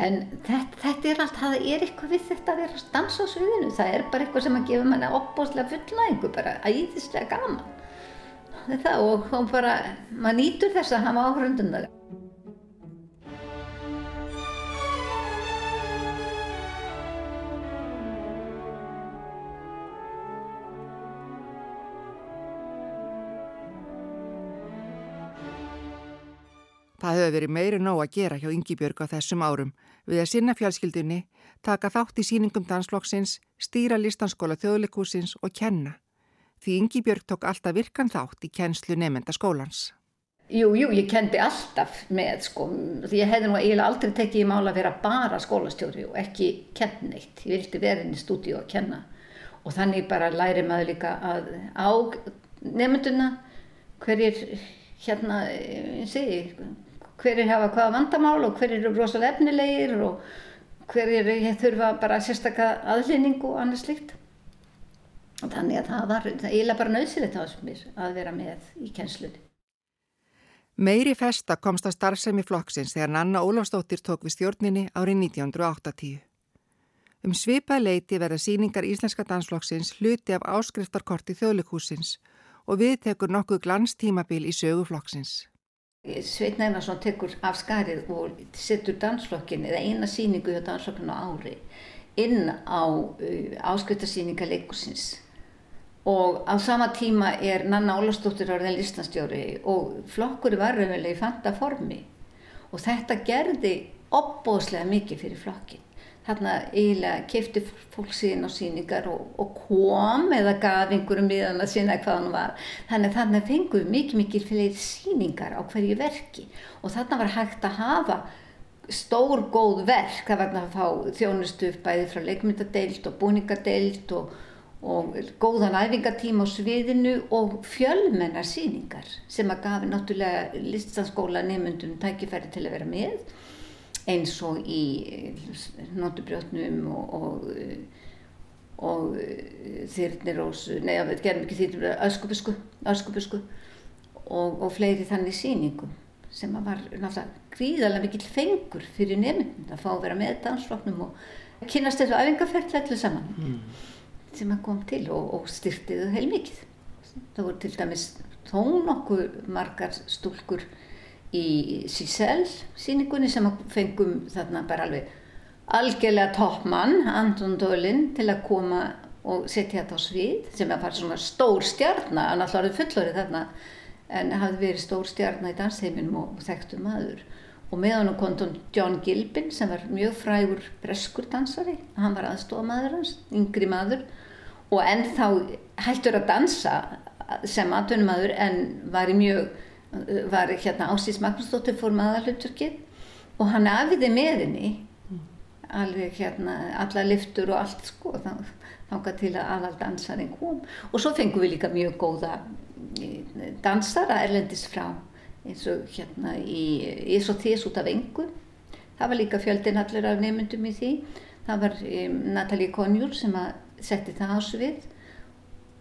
En þetta, þetta er allt, það er eitthvað við þetta að vera að dansa á sviðinu, það er bara eitthvað sem að gefa manna opbóslega fullnægingu, bara æðislega gaman. Þetta og þá bara, maður nýtur þess að hafa áhrundundar. Það hefur verið meiri nóg að gera hjá Yngibjörg á þessum árum við að sinna fjálskildunni, taka þátt í síningum dansflokksins, stýra listanskóla þjóðleikúsins og kenna. Því Yngibjörg tók alltaf virkan þátt í kennslu nefnda skólans. Jú, jú, ég kendi alltaf með sko, því ég hefði nú eiginlega aldrei tekið í mála að vera bara skólastjóri og ekki kenn neitt. Ég vildi vera inn í stúdíu að kenna og þannig bara læri maður líka að á nefnduna hverjir hérna, ég segi, hverjir hafa hvaða vandamál og hverjir eru rosalega efnilegir og hverjir þurfa bara sérstakka aðlýningu og annað slikt. Og þannig að það var eiginlega bara nöðsilegt á þessum mér að vera með í kjenslunni. Meiri festa komst að starfsemi flokksins þegar Nanna Ólafstóttir tók við stjórninni árið 1980. Um svipað leiti verða síningar Íslenska dansflokksins hluti af áskriftarkorti þjóðleikhúsins og við tekur nokkuð glanstímabil í söguflokksins. Sveit Næmarsson tekur af skarið og setur dansflokkin eða eina síningu hjá dansflokkinu á ári inn á uh, áskriftarsíninga leikursins og á sama tíma er Nanna Ólastóttir árið listanstjóri og flokkur var raunverulega í fanta formi og þetta gerði opbóðslega mikið fyrir flokkin. Þarna eiginlega kefti fólk síðan á síningar og, og kom eða gaf einhverjum miðan að sína hvað hann var. Þannig að þarna fenguð mikið mikið fyrir síningar á hverju verki og þarna var hægt að hafa stór góð verk. Það var að fá þjónustu bæði frá leikmyndadeild og búningadeild og og góðan æfingatíma á sviðinu og fjölmennar síningar sem að gafi náttúrulega listanskóla nefnundum tækifæri til að vera með eins og í notubrjótnum og, og, og þyrnirós, neða við gerum ekki þyrnirós, öskubusku, öskubusku og, og fleiri þannig síningum sem var náttúrulega gríðarlega mikill fengur fyrir nefnundum að fá að vera með dansfloknum og kynast þessu æfingaferðlega allir saman. Mm sem að kom til og, og styrtiðu heilmikið. Það voru til dæmis þó nokkuð margar stúlkur í Sísel síningunni sem fengum þarna bara alveg algjörlega toppmann, Anton Dölin, til að koma og setja þetta á svið sem að fara svona stór stjarnar, hann alltaf var fullorið þarna en hafði verið stór stjarnar í dansheiminum og, og þekktu maður. Og með hann kom John Gilbin sem var mjög frægur breskur dansari, hann var aðstofamaður hans, yngri maður. Og ennþá hættur að dansa sem aðtunumæður en var í mjög, var hérna Ásís Magnúsdóttir fór maðalhutturkið og hann afiði með henni alveg hérna alla liftur og allt sko þángar til að aðal dansarinn kom. Og svo fengum við líka mjög góða dansara erlendis frá eins og hérna í Ís og Þís út af engu. Það var líka fjöldin allir af nefnundum í því. Það var um, Natalie Conjur sem að setti það á svið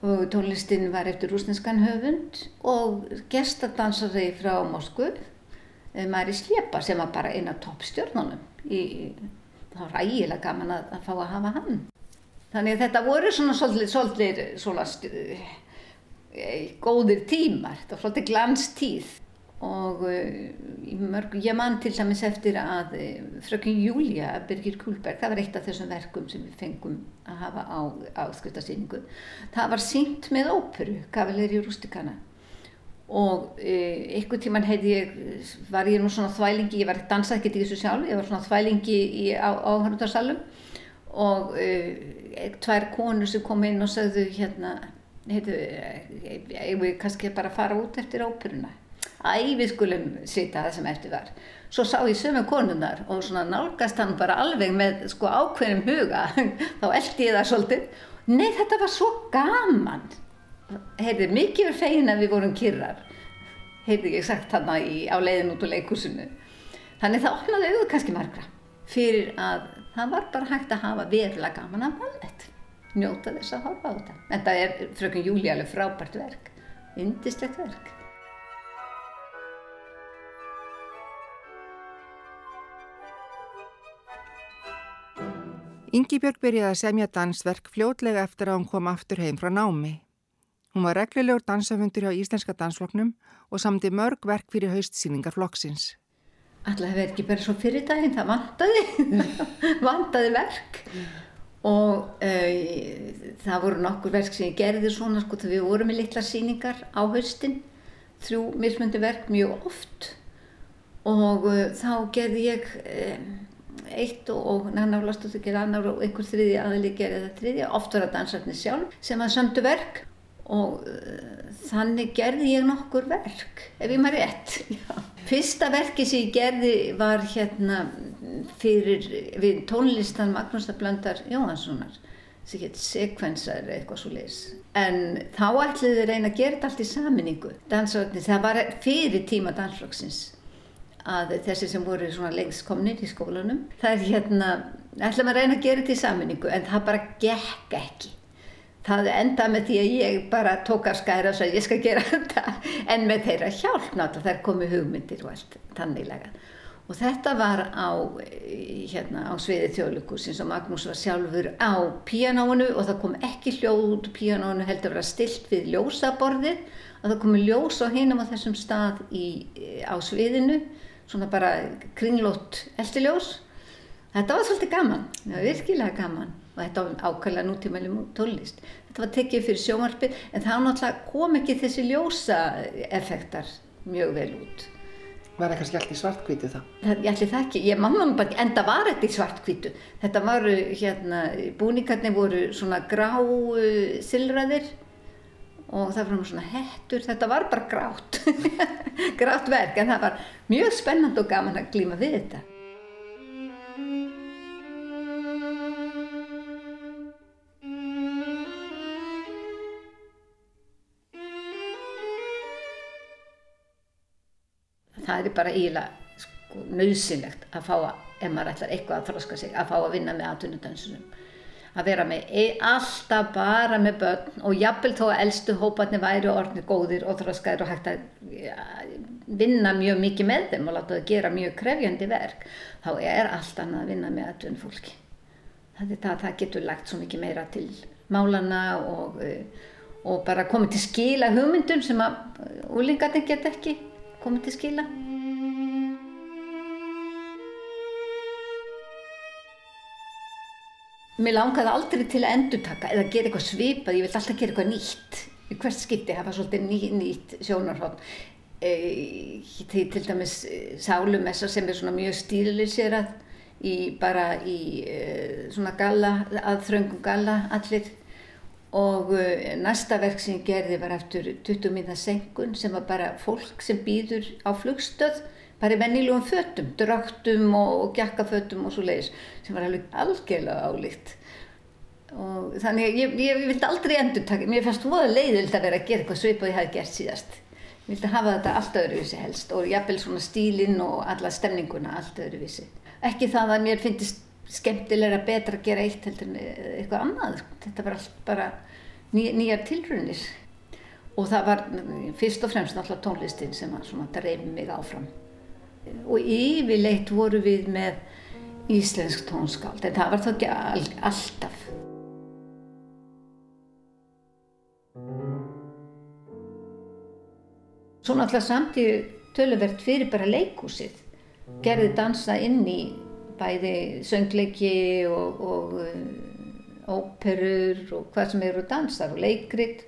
og tónlistinn var eftir rúsneskan höfund og gestadansari frá Moskvu eh, Mari Slepa sem var bara eina toppstjórnunum það var ægilega gaman að, að fá að hafa hann. Þannig að þetta voru svona svolítið, svolítið svona, eh, góðir tímar þetta var svolítið glanstíð og uh, mörg, ég man til dæmis eftir að uh, frökun Júlia Birgir Kulberg, það var eitt af þessum verkum sem við fengum að hafa á áskriftasýningu það var sínt með óperu, Kavaleri Rustikana og uh, einhvern tíman heiti ég var ég nú svona þvælingi, ég var ekki dansað ekkert í þessu sjálf, ég var svona þvælingi í áhörndarsalum og tvær konur sem kom inn og sagðu hérna heitu, ég vil kannski bara fara út eftir óperuna æ við skulum sita það sem eftir var. Svo sá ég sömu konunar og svona nálgast hann bara alveg með sko ákveðnum huga. Þá eldi ég það svolítið. Nei þetta var svo gaman. Heyrðið mikið verið fegin að við vorum kyrrar heyrðið ég sagt hann á leiðin út úr leikursinu þannig það opnaði auðvitað kannski margra fyrir að það var bara hægt að hafa verulega gaman af ballet njóta þess að horfa á þetta. En það er frökun Júli alveg frábært verk. Yndislegt verk Yngibjörg byrjaði að semja dansverk fljótlega eftir að hún kom aftur heim frá námi. Hún var reglulegur dansöfundur hjá Íslenska dansfloknum og samti mörg verk fyrir haustsýningar flokksins. Alltaf hefði ekki bara svo fyrir daginn, það vantaði, vantaði verk og uh, það voru nokkur verk sem ég gerði svona sko við vorum með litla síningar á haustin, þrjú mismundi verk mjög oft og uh, þá gerði ég... Uh, eitt og, og Nanna Vlastóttur gerði annar og einhver þriði aðli gerði það þriði oft var það dansarnir sjálf sem að sömdu verk og uh, þannig gerði ég nokkur verk ef ég maður rétt Já. fyrsta verki sem ég gerði var hérna fyrir við tónlistan Magnús Blöndar Jóhanssonar sem heit sekvensar eitthvað svo leis. En þá ætliði reyna að gera þetta allt í saminningu. Dansararnir, það var fyrir tíma dansflokksins að þessi sem voru lengst komnir í skólanum, það er hérna, ætlaði að reyna að gera þetta í saminningu en það bara gekk ekki. Það endaði með því að ég bara tók af skæra og sagði ég skal gera þetta en með þeirra hjálp náttúrulega þær komi hugmyndir og allt tanniglega. Og þetta var á, hérna, á sviði þjóðlukursins og Magnús var sjálfur á píanónu og það kom ekki hljóð píanónu heldur að vera stilt við ljósaborðið og það komi ljós á hinum á þessum stað í, á sviðinu, svona bara kringlót eldiljós. Þetta var svolítið gaman, það var virkilega gaman og þetta var ákvæmlega nútímæli tólist. Þetta var tekið fyrir sjómarfið en það náttúrulega kom ekki þessi ljósa effektar mjög vel út. Var það kannski allt í svartkvítu það? það? Ég ætli það ekki, ég mamma bara, en það var þetta í svartkvítu. Þetta varu, hérna, búningarnir voru svona grá uh, silraðir og það var svona hettur, þetta var bara grátt, grátt verk en það var mjög spennand og gaman að glíma við þetta. það er bara eiginlega sko, nöðsynlegt að fá að, ef maður ætlar eitthvað að þroska sig, að fá að vinna með atvinnudönsunum. Að vera með e, alltaf bara með börn og jafnvel þó að eldstu hóparnir væri orðnir góðir og þroskaðir og hægt að vinna mjög mikið með þeim og láta það gera mjög krefjandi verk, þá er allt annað að vinna með atvinnufólki. Það, það, það getur lagt svo mikið meira til málana og, og bara komið til skila hugmyndum sem að úlingarnir get ekki komið til skila. Mér langaði aldrei til að endurtaka eða gera eitthvað svipað, ég vilt alltaf gera eitthvað nýtt. Í hvert skipti hafa svolítið ný, nýtt sjónarhótt. E, til dæmis e, sálumessa sem er svona mjög stíliserað í bara í e, svona galla, að þröngum galla allir og uh, næsta verk sem ég gerði var eftir 20 minna senkun sem var bara fólk sem býður á flugstöð bara í vennilugum fötum, drögtum og gjakkafötum og svo leiðis sem var alveg algjörlega álíkt og þannig ég, ég, ég vildi aldrei endur taka, mér fannst voða leiðild að vera að gera eitthvað svip og ég hafi gert síðast ég vildi hafa þetta allt öðruvísi helst og jafnvel svona stílinn og alla stemninguna allt öðruvísi ekki það að mér finnist skemmtilega betra að gera eitt heldur en eitthvað annað. Þetta var allt bara ný, nýjar tilrunir. Og það var fyrst og fremst náttúrulega tónlistin sem dreif mig áfram. Og yfirleitt voru við með íslensk tónskáld, en það var þá ekki all, alltaf. Svo náttúrulega samtíð töluvert fyrir bara leikúsið. Gerði dansa inn í bæði söngleiki og, og uh, óperur og hvað sem eru dansar og leikrit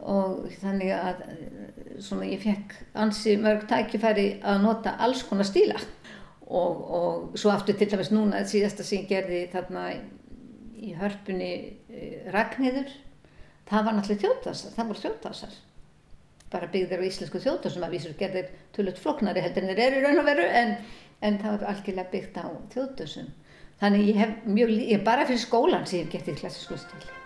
og þannig að uh, svona ég fekk ansi mörg tækifæri að nota alls konar stíla og, og svo aftur til dæmis núna síðasta sem ég gerði þarna í hörpunni uh, Ragnhildur það var náttúrulega þjóðdansar, það voru þjóðdansar bara byggðir á íslensku þjóðdansum að vísur gerðir tullut floknari heldur en þeir eru raun og veru en en það var algjörlega byggt á þjóðdösum. Þannig ég hef mjög, ég bara fyrir skólan sem ég hef gett í klassísku stíl.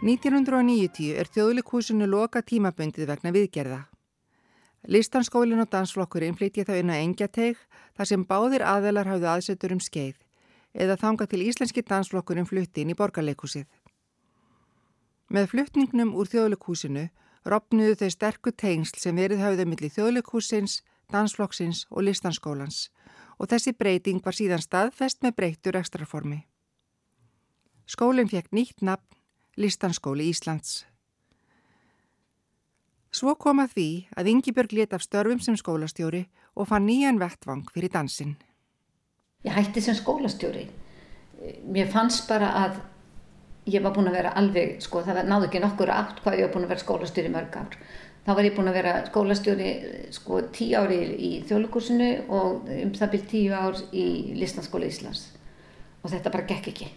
1990 er þjóðlikúsinu loka tímaböndið vegna viðgerða. Listanskólin og dansflokkurinn flytja þá inn á engjateig þar sem báðir aðelar hafðu aðsetur um skeið eða þanga til íslenski dansflokkurinn flutti inn í borgarleikúsið. Með flutningnum úr þjóðlikúsinu ropnuðu þau sterku tengsl sem verið hafðu millir þjóðlikúsins, dansflokksins og listanskólans og þessi breyting var síðan staðfest með breytur ekstraformi. Skólinn fekk nýtt nafn Listanskóli Íslands. Svo kom að því að Yngibjörg let af störfum sem skólastjóri og fann nýjan vettvang fyrir dansin. Ég hætti sem skólastjóri. Mér fannst bara að ég var búin að vera alveg, sko það náðu ekki nokkur átt hvað ég var búin að vera skólastjóri mörg ár. þá var ég búin að vera skólastjóri sko tíu ári í þjóðlukursinu og um það byrj tíu ár í Listanskóla Íslands og þetta bara gekk ekki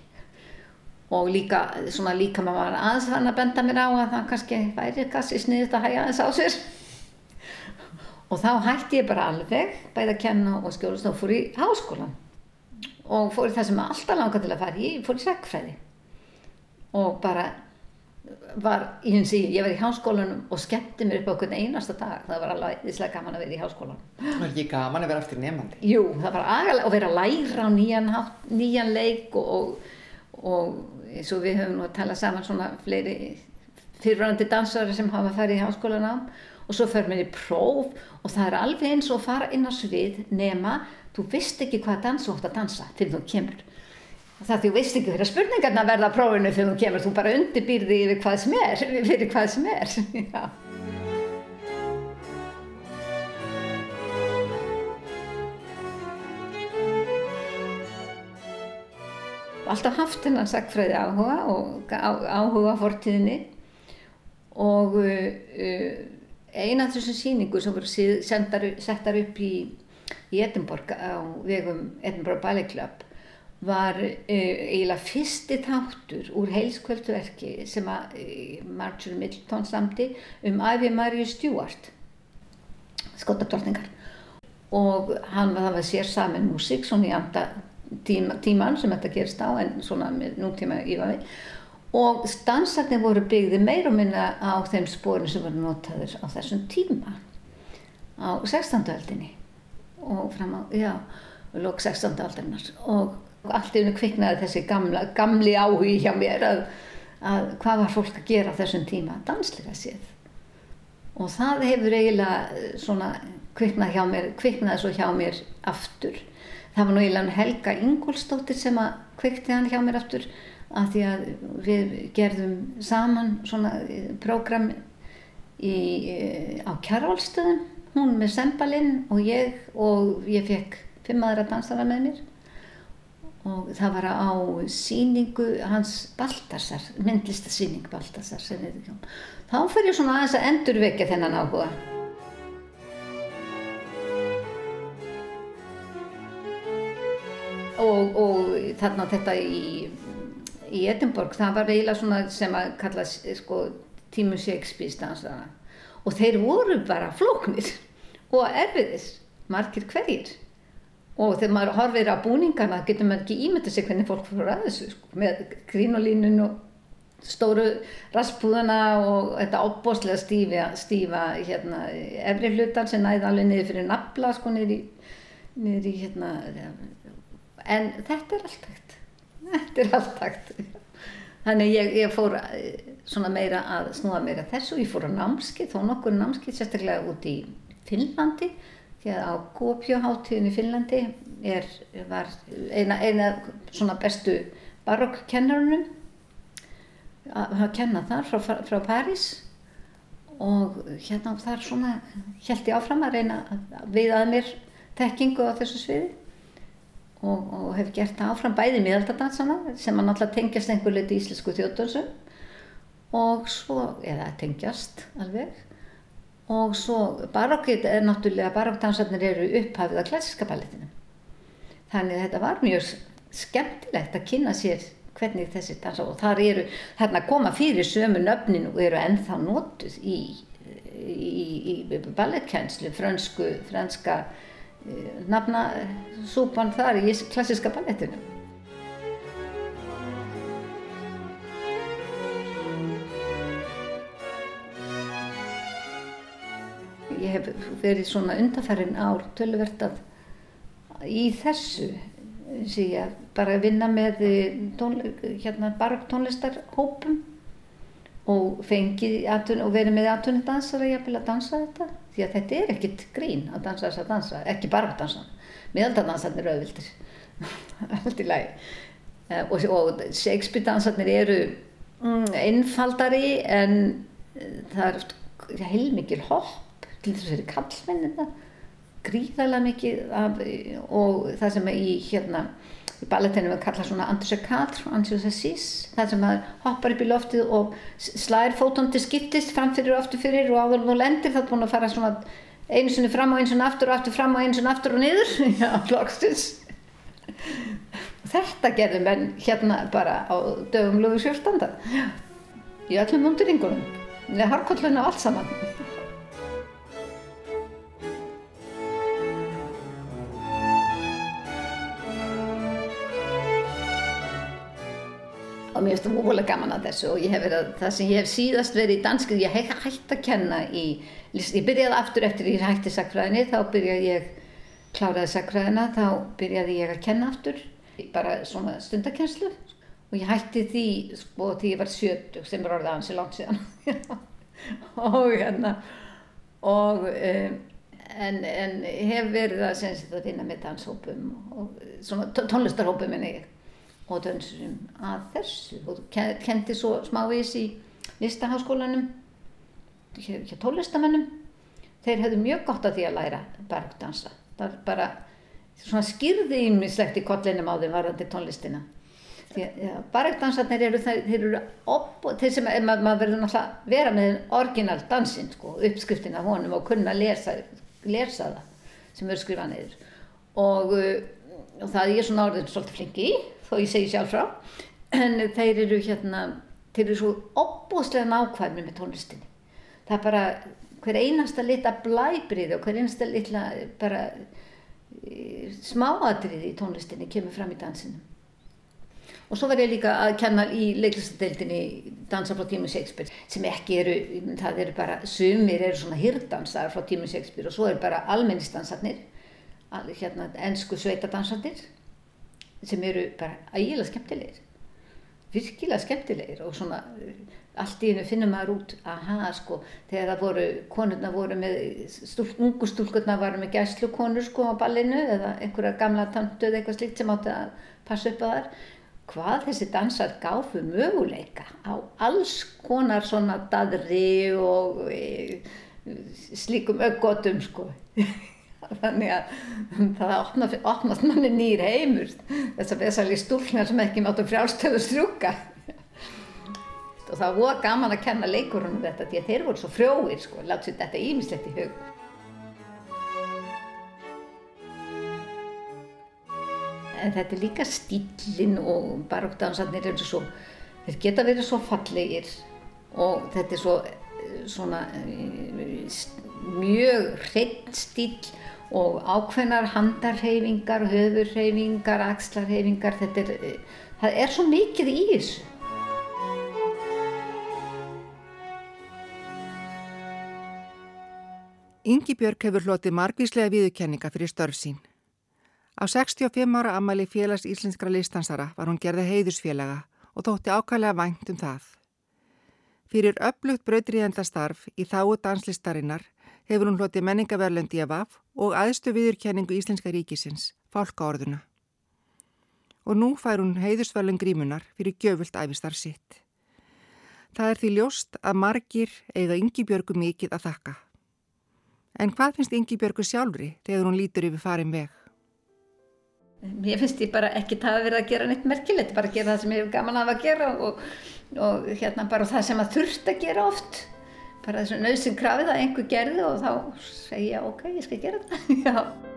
og líka, svona líka maður var aðeins þannig að benda mér á að það kannski væri kassi sniðist að hæja aðeins á sér. Og þá hætti ég bara alveg bæði að kenna og skjólast og fór í háskólan og fór í það sem alltaf langar til að fara í, fór í segfræði og bara var, ég hins í, ég var í háskólanum og skemmti mér upp á hvern einasta dag. Það var alveg þesslega gaman að vera í háskólanum. Það var ekki gaman að vera eftir nefandi Jú, það var agalega að vera að læra á nýjan, nýjan leik og, og, og eins og við höfum nú að tala saman svona fleiri fyrirvægandi dansari sem hafa farið í háskólanám og svo fer mér í próf og það er alveg eins og fara inn á svið nema, þú veist ekki hvað dans þú átt að dansa þegar þú kemur. Það þú veist ekki þegar spurningarna verða á prófinu þegar þú kemur, þú bara undirbýrði yfir hvað sem er, fyrir hvað sem er. Já alltaf haft hennan sagfræði áhuga og áhuga fortíðinni. Og uh, uh, eina af þessum síningu sem voru sendar, settar upp í, í Edinborg á vegum Edinborg Ballet Club var uh, eiginlega fyrsti þáttur úr heilskvöldverki sem að uh, Marjorie Middleton samti um æfi Maríu Stewart skotadortningar og hann var það að sér saman músík svona í anda tíma, tíman sem þetta gerist á en svona með nútíma ífaði og stansarnir voru byggði meir og minna á þeim spórin sem voru notaður á þessum tíma á 16. öldinni og fram á, já, lók 16. aldarinnar og allt yfir kviknaði þessi gamla, gamli áhugi hjá mér að, að hvað var fólk að gera á þessum tíma, dansleika séð og það hefur eiginlega svona kviknað hjá mér, kviknaði svo hjá mér aftur það var nú eiginlega Helga Ingólstóttir sem að kvikti hann hjá mér aftur af því að við gerðum saman svona eh, prógram í, eh, á Kjærvalstöðum hún með sembalinn og ég og ég fekk fimm aðra dansara með mér og það var á síningu hans við ekki um. Þá fyrir ég svona aðeins að endurvekja þennan áhuga. Þarna þetta í, í Edinborg það var eiginlega svona sem að kalla sko, tímu Shakespeare dansana og þeir voru bara flóknir og erfiðir margir hverjir. Og þegar maður horfir á búningarna getur maður ekki ímyndið sig hvernig fólk fyrir að þessu sko, með grínolínun og stóru raspúðana og þetta opbóslega stífa, stífa hérna, efri hlutan sem næði alveg niður fyrir nafla sko niður í, niður í hérna en þetta er allt hægt. Þetta er allt hægt. Þannig ég, ég fór eh, svona meira að snúa meira þessu. Ég fór á námskið, þó nokkur námskið sérstaklega út í Finnlandi því að á Gópjóháttíðin í Finnlandi er, var eina, eina svona bestu barokkennarunum að kenna þar frá, frá París. Og hérna þar svona held ég áfram að reyna að viðað mér tekkingu á þessu sviði og, og hef gert það áfram bæði miðaldadansana sem að náttúrulega tengjast einhver leiti íslensku þjóðdönsum. Og svo, eða tengjast alveg. Og svo barokkið er náttúrulega barokkdansarnir eru upphafið af klassiska balletinu þannig að þetta var mjög skemmtilegt að kynna sér hvernig þessi dansa og þar eru þarna koma fyrir sömu nöfnin og eru ennþá nótuð í, í, í ballettkjænslu fransku, franska nafna súpan þar í klassiska ballettinu. Ég hef verið svona undarfærin ár tölvertað í þessu síðan bara að vinna með tónle, hérna, barokk tónlistarhópum og fengið og verið með aðtunni dansara jafnvel að dansa þetta því að þetta er ekkit grín að dansa þess að dansa ekki bara að dansa. Meðaldandansarnir eru auðvildir allt í lagi. Eh, og, og Shakespeare dansarnir eru mm, einfaldari en eh, það er heilmikið hopp til þess að það er kallmenn gríðarlega mikið af, og það sem er í hérna í balletinu við kalla svona Andrés Katr Andrés Assis, það sem að hoppar upp í loftið og slæðir fótóndi skiptist framfyrir og aftur fyrir og áður og lendir það er búin að fara svona einu sinni fram og einu sinni aftur og aftur fram og einu sinni aftur og niður. Já, loksins. Þetta gerðum en hérna bara á dögum lögur sjórstanda í öllum undiringunum með harkolluna og allt saman og mér finnst það múlega gaman að þessu og hef það sem ég hef síðast verið í danskið, ég hægt að kenna í, ég byrjaði aftur eftir ég hætti sakfræðinni, þá byrjaði ég, kláraði sakfræðina, þá byrjaði ég að kenna aftur, bara svona stundakenslu og ég hætti því, sko, því ég var 70 sem var orðið aðeins í langt síðan. Og hérna, og um, en, en hef verið að, að finna með danshópum og tónlistarhópum en ég og dönsurum að þessu. Og kendi svo smávís í listaháskólanum hér tónlistamennum þeir hefðu mjög gott að því að læra bergdansa. Það er bara svona skýrði ímislegt í kollinum á þeim varandi tónlistina. Bergdansarnir eru þeir eru op, þeir sem ma maður verður náttúrulega vera með orginal dansinn sko, uppskriftin af honum og kunna lesa, lesa það sem eru skrifað neyður og, og það er svona orðin svolítið flingi í þó ég segi sjálf frá. En þeir eru hérna þeir eru svo opbúslega nákvæmni með tónlistinni. Það er bara hver einasta lita blæbrið og hver einasta litla bara e, smáadrið í tónlistinni kemur fram í dansinu og svo var ég líka að kenna í leiklistadeildinni dansa frá tímu Shakespeare sem ekki eru, það eru bara sumir eru svona hirdansar frá tímu Shakespeare og svo eru bara almennistansarnir hérna ennsku sveitadansarnir sem eru bara ægilega skemmtilegir. Virkilega skemmtilegir og svona allt í hennu finnum maður út aha sko, þegar það voru konurna voru með, stúl, ungu stúlkurna varu með gæslu konur sko á ballinu eða einhverja gamla tantu eða eitthvað slíkt sem átti að passa upp á þar hvað þessi dansar gáfu möguleika á alls konar svona dadri og e, slíkum öggotum sko þannig að það opnast opna manni nýr heimur. Þess að þessari stúlnar sem ekki máttu frjálstöðu strjúka. Og það var gaman að kenna leikurunum þetta því að þeir voru svo frjóir sko, látt sér þetta ímislegt í hug. En þetta er líka stílinn og barókdansarnir eru svo þeir geta verið svo fallegir. Og þetta er svo svona eh, mjög hreitt stíl og ákveðnar handarhefingar, höfurhefingar, axlarhefingar, þetta er, það er svo mikið í þessu. Ingi Björg hefur hlotið margvíslega viðurkenninga fyrir störf sín. Á 65 ára ammali félags íslenskra listansara var hún gerði heiðusfélaga og þótti ákvæmlega vænt um það. Fyrir upplugt brautriðendastarf í þáu danslistarinnar hefur hún hlotið menningaverlendi af af og aðstu viðurkenningu Íslenska ríkisins, fálkaorðuna. Og nú fær hún heiðusverlun grímunar fyrir gjöfult æfistar sitt. Það er því ljóst að margir eiga Yngibjörgu mikið að þakka. En hvað finnst Yngibjörgu sjálfri þegar hún lítur yfir farin veg? Mér finnst ég bara ekki það að vera að gera neitt merkilegt, bara að gera það sem ég hef gaman af að gera og, og hérna bara það sem að þurft að gera oft bara þessu nöðsinn krafið að einhver gerði og þá segja ok, ég skal gera þetta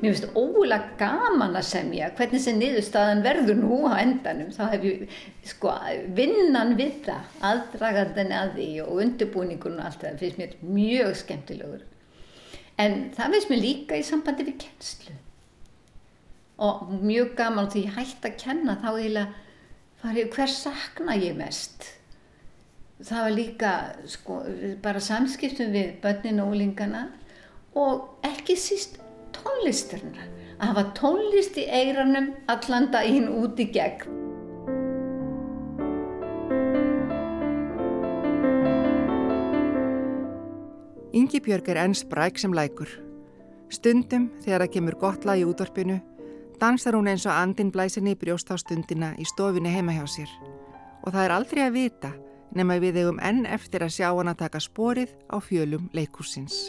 Mér finnst ólega gaman að semja hvernig þessi niðurstaðan verður nú á endanum. Þá hef ég sko vinnan við það aðdragandin að því og undirbúningun og allt það finnst mér mjög skemmtilegur. En það finnst mér líka í sambandi við kennslu. Og mjög gaman því ég hætti að kenna þá eiginlega farið hver sakna ég mest? Það var líka sko, bara samskiptum við börnin og úlingana og ekki síst tónlisturna að hafa tónlist í eiranum allan daginn út í gegn. Ingi Björg er enn spræk sem lækur. Stundum þegar það kemur gott lag í útvarpinu dansar hún eins og andin blæsinni brjóst á stundina í stofinni heima hjá sér og það er aldrei að vita nema við eigum enn eftir að sjá hann að taka sporið á fjölum leikursins.